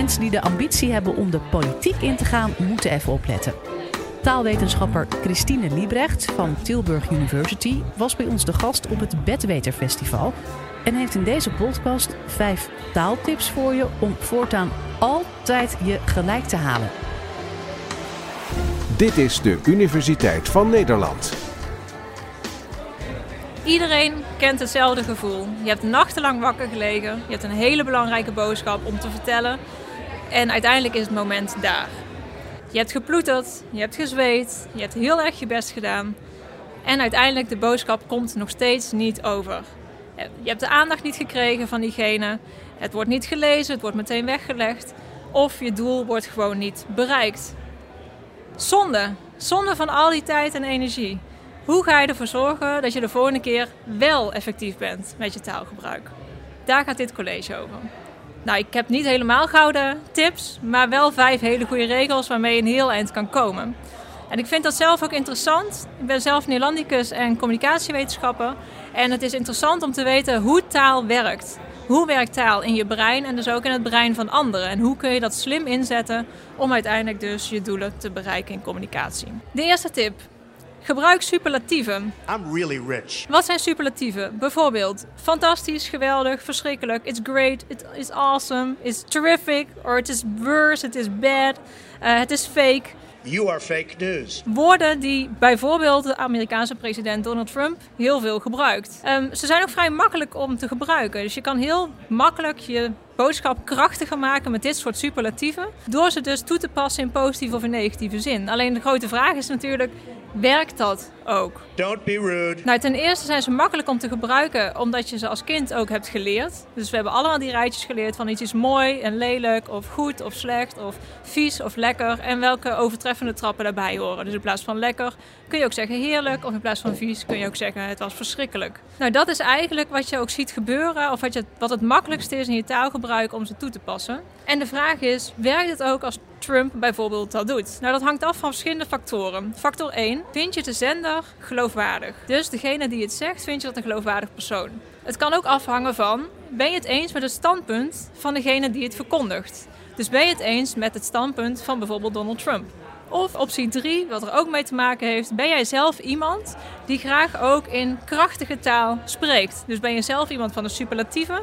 Mensen die de ambitie hebben om de politiek in te gaan, moeten even opletten. Taalwetenschapper Christine Liebrecht van Tilburg University was bij ons de gast op het Bedweter Festival en heeft in deze podcast vijf taaltips voor je om voortaan altijd je gelijk te halen. Dit is de Universiteit van Nederland. Iedereen kent hetzelfde gevoel. Je hebt nachtenlang wakker gelegen, je hebt een hele belangrijke boodschap om te vertellen en uiteindelijk is het moment daar. Je hebt geploeterd, je hebt gezweet, je hebt heel erg je best gedaan en uiteindelijk de boodschap komt nog steeds niet over. Je hebt de aandacht niet gekregen van diegene, het wordt niet gelezen, het wordt meteen weggelegd of je doel wordt gewoon niet bereikt. Zonde, zonde van al die tijd en energie. Hoe ga je ervoor zorgen dat je de volgende keer wel effectief bent met je taalgebruik? Daar gaat dit college over. Nou, ik heb niet helemaal gouden tips, maar wel vijf hele goede regels waarmee je een heel eind kan komen. En ik vind dat zelf ook interessant. Ik ben zelf Nederlandicus en communicatiewetenschapper. En het is interessant om te weten hoe taal werkt. Hoe werkt taal in je brein en dus ook in het brein van anderen? En hoe kun je dat slim inzetten om uiteindelijk dus je doelen te bereiken in communicatie? De eerste tip. Gebruik superlatieven. I'm really rich. Wat zijn superlatieven? Bijvoorbeeld fantastisch, geweldig, verschrikkelijk, it's great, it is awesome, it's terrific, or it is worse, it is bad, uh, het is fake. You are fake news. Woorden die bijvoorbeeld de Amerikaanse president Donald Trump heel veel gebruikt. Um, ze zijn ook vrij makkelijk om te gebruiken. Dus je kan heel makkelijk je boodschap krachtiger maken met dit soort superlatieven. Door ze dus toe te passen in positieve of in negatieve zin. Alleen de grote vraag is natuurlijk, werkt dat ook? Don't be rude. Nou, ten eerste zijn ze makkelijk om te gebruiken omdat je ze als kind ook hebt geleerd. Dus we hebben allemaal die rijtjes geleerd van iets is mooi en lelijk of goed of slecht of vies of lekker. En welke overtreffende trappen daarbij horen. Dus in plaats van lekker kun je ook zeggen heerlijk of in plaats van vies kun je ook zeggen het was verschrikkelijk. Nou, dat is eigenlijk wat je ook ziet gebeuren of wat, je, wat het makkelijkste is in je taalgebruik om ze toe te passen. En de vraag is, werkt het ook als Trump bijvoorbeeld dat doet? Nou, dat hangt af van verschillende factoren. Factor 1, vind je de zender geloofwaardig? Dus degene die het zegt, vind je dat een geloofwaardig persoon? Het kan ook afhangen van, ben je het eens met het standpunt van degene die het verkondigt? Dus ben je het eens met het standpunt van bijvoorbeeld Donald Trump? Of optie 3, wat er ook mee te maken heeft, ben jij zelf iemand die graag ook in krachtige taal spreekt? Dus ben je zelf iemand van de superlatieve?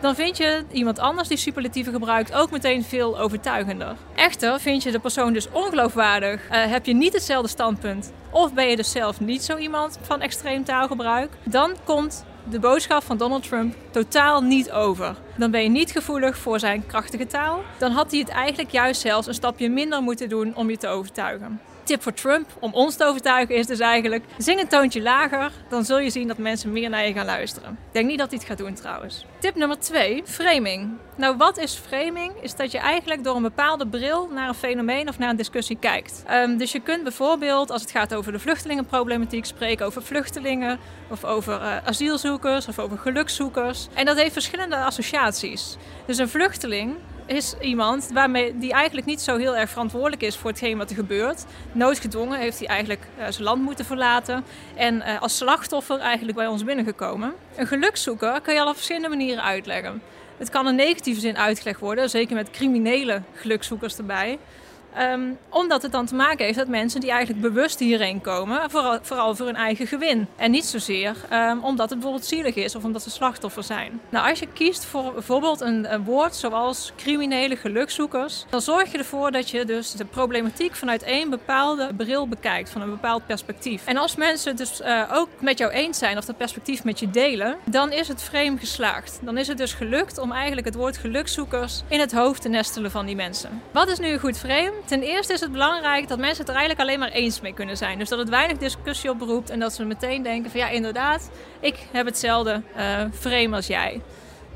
Dan vind je iemand anders die superlatieven gebruikt ook meteen veel overtuigender. Echter, vind je de persoon dus ongeloofwaardig, uh, heb je niet hetzelfde standpunt, of ben je dus zelf niet zo iemand van extreem taalgebruik, dan komt de boodschap van Donald Trump totaal niet over. Dan ben je niet gevoelig voor zijn krachtige taal. Dan had hij het eigenlijk juist zelfs een stapje minder moeten doen om je te overtuigen tip voor Trump om ons te overtuigen is dus eigenlijk: zing een toontje lager, dan zul je zien dat mensen meer naar je gaan luisteren. Ik denk niet dat hij het gaat doen trouwens. Tip nummer 2: framing. Nou, wat is framing? Is dat je eigenlijk door een bepaalde bril naar een fenomeen of naar een discussie kijkt. Um, dus je kunt bijvoorbeeld, als het gaat over de vluchtelingenproblematiek, spreken over vluchtelingen, of over uh, asielzoekers, of over gelukszoekers. En dat heeft verschillende associaties. Dus een vluchteling is iemand waarmee, die eigenlijk niet zo heel erg verantwoordelijk is voor hetgeen wat er gebeurt. Noodgedwongen heeft hij eigenlijk uh, zijn land moeten verlaten en uh, als slachtoffer eigenlijk bij ons binnengekomen. Een gelukszoeker kan je al op verschillende manieren uitleggen. Het kan in negatieve zin uitgelegd worden, zeker met criminele gelukzoekers erbij. Um, omdat het dan te maken heeft met mensen die eigenlijk bewust hierheen komen, vooral, vooral voor hun eigen gewin. En niet zozeer um, omdat het bijvoorbeeld zielig is of omdat ze slachtoffer zijn. Nou, als je kiest voor bijvoorbeeld een, woord zoals criminele gelukzoekers, dan zorg je ervoor dat je dus de problematiek vanuit één bepaalde bril bekijkt, van een bepaald perspectief. En als mensen dus uh, ook met jou eens zijn of dat perspectief met je delen, dan is het frame geslaagd. Dan is het dus gelukt om eigenlijk het woord gelukzoekers in het hoofd te nestelen van die mensen. Wat is nu een goed frame? Ten eerste is het belangrijk dat mensen het er eigenlijk alleen maar eens mee kunnen zijn. Dus dat het weinig discussie oproept en dat ze meteen denken van ja, inderdaad, ik heb hetzelfde uh, frame als jij.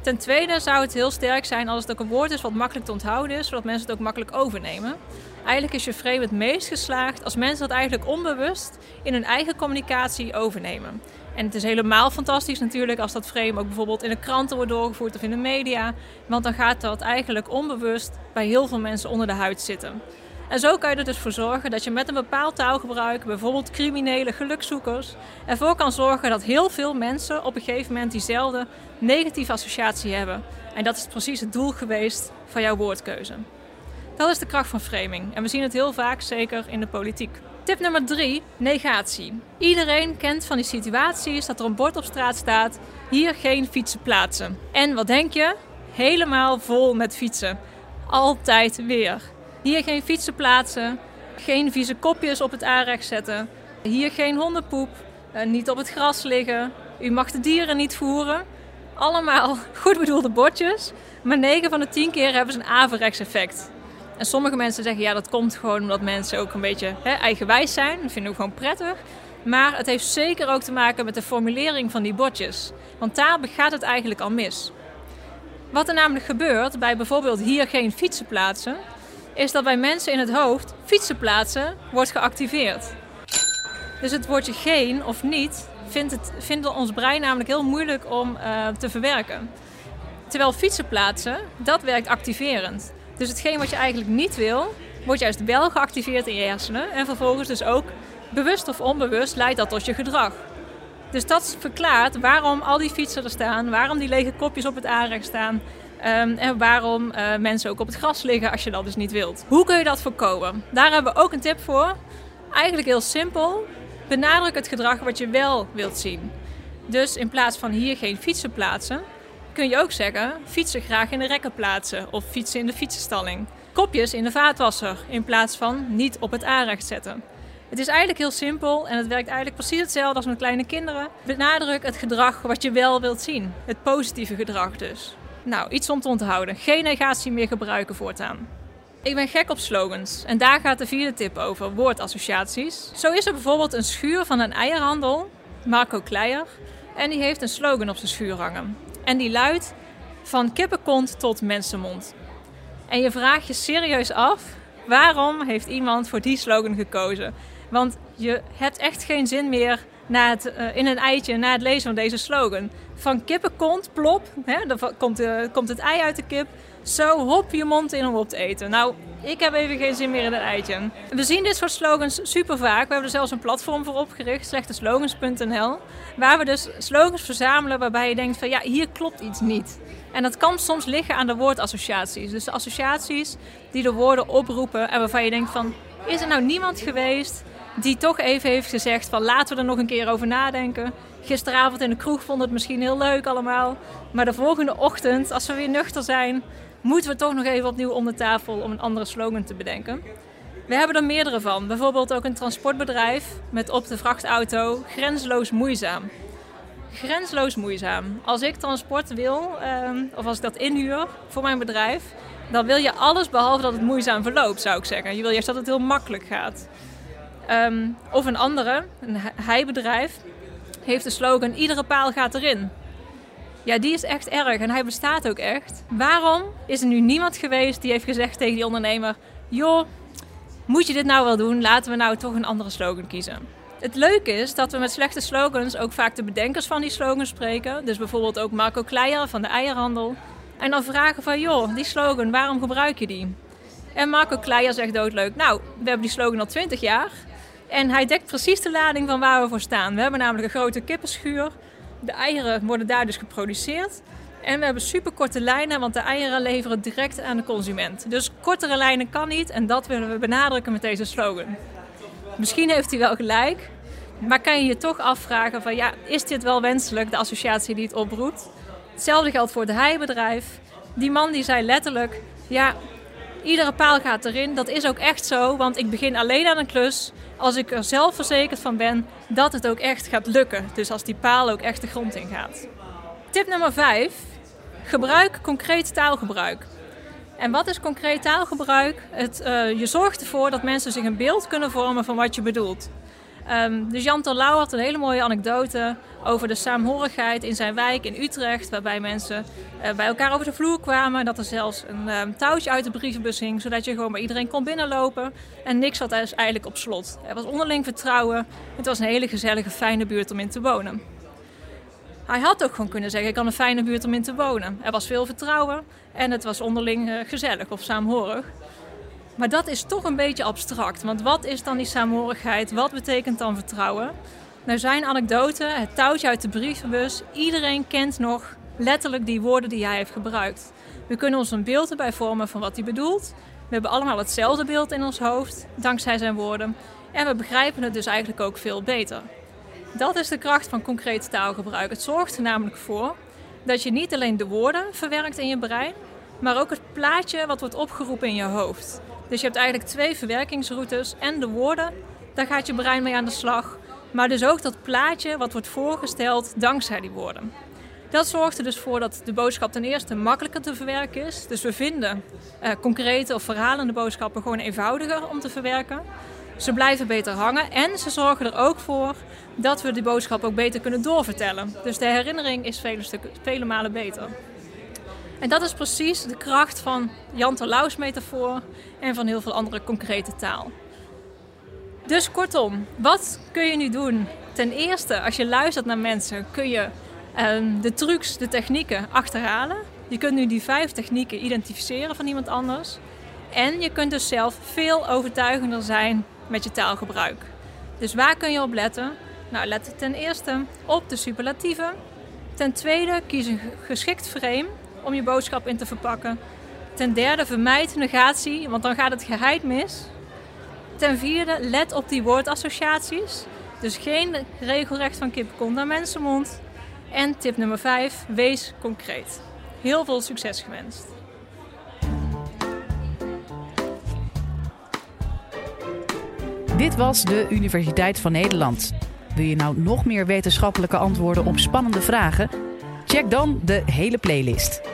Ten tweede zou het heel sterk zijn als het ook een woord is wat makkelijk te onthouden is, zodat mensen het ook makkelijk overnemen. Eigenlijk is je frame het meest geslaagd als mensen dat eigenlijk onbewust in hun eigen communicatie overnemen. En het is helemaal fantastisch natuurlijk als dat frame ook bijvoorbeeld in de kranten wordt doorgevoerd of in de media. Want dan gaat dat eigenlijk onbewust bij heel veel mensen onder de huid zitten. En zo kan je er dus voor zorgen dat je met een bepaald taalgebruik, bijvoorbeeld criminele gelukzoekers, ervoor kan zorgen dat heel veel mensen op een gegeven moment diezelfde negatieve associatie hebben. En dat is precies het doel geweest van jouw woordkeuze. Dat is de kracht van framing. En we zien het heel vaak, zeker in de politiek. Tip nummer drie, negatie. Iedereen kent van die situaties dat er een bord op straat staat: hier geen fietsen plaatsen. En wat denk je? Helemaal vol met fietsen. Altijd weer. Hier geen fietsen plaatsen, geen vieze kopjes op het aanrecht zetten. Hier geen hondenpoep, eh, niet op het gras liggen. U mag de dieren niet voeren. Allemaal goed bedoelde bordjes, maar 9 van de 10 keer hebben ze een averechts effect. En sommige mensen zeggen ja, dat komt gewoon omdat mensen ook een beetje hè, eigenwijs zijn. Dat vinden we gewoon prettig. Maar het heeft zeker ook te maken met de formulering van die bordjes. Want daar gaat het eigenlijk al mis. Wat er namelijk gebeurt bij bijvoorbeeld hier geen fietsen plaatsen, is dat bij mensen in het hoofd fietsen plaatsen wordt geactiveerd. Dus het woordje geen of niet vindt, het, vindt ons brein namelijk heel moeilijk om uh, te verwerken. Terwijl fietsen plaatsen, dat werkt activerend. Dus hetgeen wat je eigenlijk niet wil, wordt juist wel geactiveerd in je hersenen. En vervolgens dus ook, bewust of onbewust, leidt dat tot je gedrag. Dus dat verklaart waarom al die fietsen er staan, waarom die lege kopjes op het aanrecht staan. Um, en waarom uh, mensen ook op het gras liggen als je dat dus niet wilt. Hoe kun je dat voorkomen? Daar hebben we ook een tip voor. Eigenlijk heel simpel. Benadruk het gedrag wat je wel wilt zien. Dus in plaats van hier geen fietsen plaatsen, kun je ook zeggen fietsen graag in de rekken plaatsen of fietsen in de fietsenstalling. Kopjes in de vaatwasser in plaats van niet op het aanrecht zetten. Het is eigenlijk heel simpel en het werkt eigenlijk precies hetzelfde als met kleine kinderen. Benadruk het gedrag wat je wel wilt zien. Het positieve gedrag dus. Nou, iets om te onthouden. Geen negatie meer gebruiken voortaan. Ik ben gek op slogans en daar gaat de vierde tip over, woordassociaties. Zo is er bijvoorbeeld een schuur van een eierhandel, Marco Kleijer, en die heeft een slogan op zijn schuur hangen. En die luidt van kippenkont tot mensenmond. En je vraagt je serieus af, waarom heeft iemand voor die slogan gekozen? Want je hebt echt geen zin meer na het, uh, in een eitje na het lezen van deze slogan. Van kippenkont, plop, hè, dan komt, uh, komt het ei uit de kip. Zo hop je mond in om op te eten. Nou, ik heb even geen zin meer in een eitje. We zien dit soort slogans super vaak. We hebben er zelfs een platform voor opgericht, slechteslogans.nl. Waar we dus slogans verzamelen waarbij je denkt van ja, hier klopt iets niet. En dat kan soms liggen aan de woordassociaties. Dus de associaties die de woorden oproepen en waarvan je denkt van... Is er nou niemand geweest die toch even heeft gezegd van laten we er nog een keer over nadenken. Gisteravond in de kroeg vond het misschien heel leuk allemaal. Maar de volgende ochtend, als we weer nuchter zijn, moeten we toch nog even opnieuw om de tafel om een andere slogan te bedenken. We hebben er meerdere van. Bijvoorbeeld ook een transportbedrijf met op de vrachtauto grensloos moeizaam. Grensloos moeizaam. Als ik transport wil, ehm, of als ik dat inhuur voor mijn bedrijf, dan wil je alles behalve dat het moeizaam verloopt, zou ik zeggen. Je wil juist dat het heel makkelijk gaat. Um, of een andere, een heibedrijf, heeft de slogan: Iedere paal gaat erin. Ja, die is echt erg en hij bestaat ook echt. Waarom is er nu niemand geweest die heeft gezegd tegen die ondernemer: Joh, moet je dit nou wel doen? Laten we nou toch een andere slogan kiezen. Het leuke is dat we met slechte slogans ook vaak de bedenkers van die slogan spreken. Dus bijvoorbeeld ook Marco Kleijer van de eierhandel. En dan vragen van, joh, die slogan, waarom gebruik je die? En Marco Kleijer zegt doodleuk, nou, we hebben die slogan al 20 jaar. En hij dekt precies de lading van waar we voor staan. We hebben namelijk een grote kippenschuur. De eieren worden daar dus geproduceerd. En we hebben superkorte lijnen, want de eieren leveren direct aan de consument. Dus kortere lijnen kan niet en dat willen we benadrukken met deze slogan. Misschien heeft hij wel gelijk, maar kan je je toch afvragen van ja, is dit wel wenselijk, de associatie die het oproept? Hetzelfde geldt voor het heibedrijf. Die man die zei letterlijk, ja, iedere paal gaat erin. Dat is ook echt zo, want ik begin alleen aan een klus als ik er zelf verzekerd van ben dat het ook echt gaat lukken. Dus als die paal ook echt de grond in gaat. Tip nummer 5. Gebruik concreet taalgebruik. En wat is concreet taalgebruik? Het, uh, je zorgt ervoor dat mensen zich een beeld kunnen vormen van wat je bedoelt. Um, dus Jan Terlouw had een hele mooie anekdote over de saamhorigheid in zijn wijk in Utrecht. Waarbij mensen uh, bij elkaar over de vloer kwamen. Dat er zelfs een um, touwtje uit de brievenbus hing. Zodat je gewoon bij iedereen kon binnenlopen. En niks had dus eigenlijk op slot. Er was onderling vertrouwen. Het was een hele gezellige, fijne buurt om in te wonen. Hij had ook gewoon kunnen zeggen, ik kan een fijne buurt om in te wonen. Er was veel vertrouwen en het was onderling uh, gezellig of saamhorig. Maar dat is toch een beetje abstract. Want wat is dan die saamhorigheid? Wat betekent dan vertrouwen? Nou zijn anekdote, het touwtje uit de brievenbus. Iedereen kent nog letterlijk die woorden die hij heeft gebruikt. We kunnen ons een beeld erbij vormen van wat hij bedoelt. We hebben allemaal hetzelfde beeld in ons hoofd, dankzij zijn woorden. En we begrijpen het dus eigenlijk ook veel beter. Dat is de kracht van concreet taalgebruik. Het zorgt er namelijk voor dat je niet alleen de woorden verwerkt in je brein, maar ook het plaatje wat wordt opgeroepen in je hoofd. Dus je hebt eigenlijk twee verwerkingsroutes en de woorden, daar gaat je brein mee aan de slag. Maar dus ook dat plaatje wat wordt voorgesteld dankzij die woorden. Dat zorgt er dus voor dat de boodschap ten eerste makkelijker te verwerken is. Dus we vinden uh, concrete of verhalende boodschappen gewoon eenvoudiger om te verwerken. Ze blijven beter hangen en ze zorgen er ook voor dat we die boodschap ook beter kunnen doorvertellen. Dus de herinnering is vele, vele malen beter. En dat is precies de kracht van Jan Terlouws metafoor en van heel veel andere concrete taal. Dus kortom, wat kun je nu doen? Ten eerste, als je luistert naar mensen, kun je um, de trucs, de technieken achterhalen. Je kunt nu die vijf technieken identificeren van iemand anders. En je kunt dus zelf veel overtuigender zijn met je taalgebruik. Dus waar kun je op letten? Nou, let ten eerste op de superlatieven. Ten tweede, kies een geschikt frame om je boodschap in te verpakken. Ten derde, vermijd negatie, want dan gaat het geheid mis. Ten vierde, let op die woordassociaties. Dus geen regelrecht van kip komt naar mensenmond. En tip nummer 5, wees concreet. Heel veel succes gewenst. Dit was de Universiteit van Nederland. Wil je nou nog meer wetenschappelijke antwoorden op spannende vragen? Check dan de hele playlist.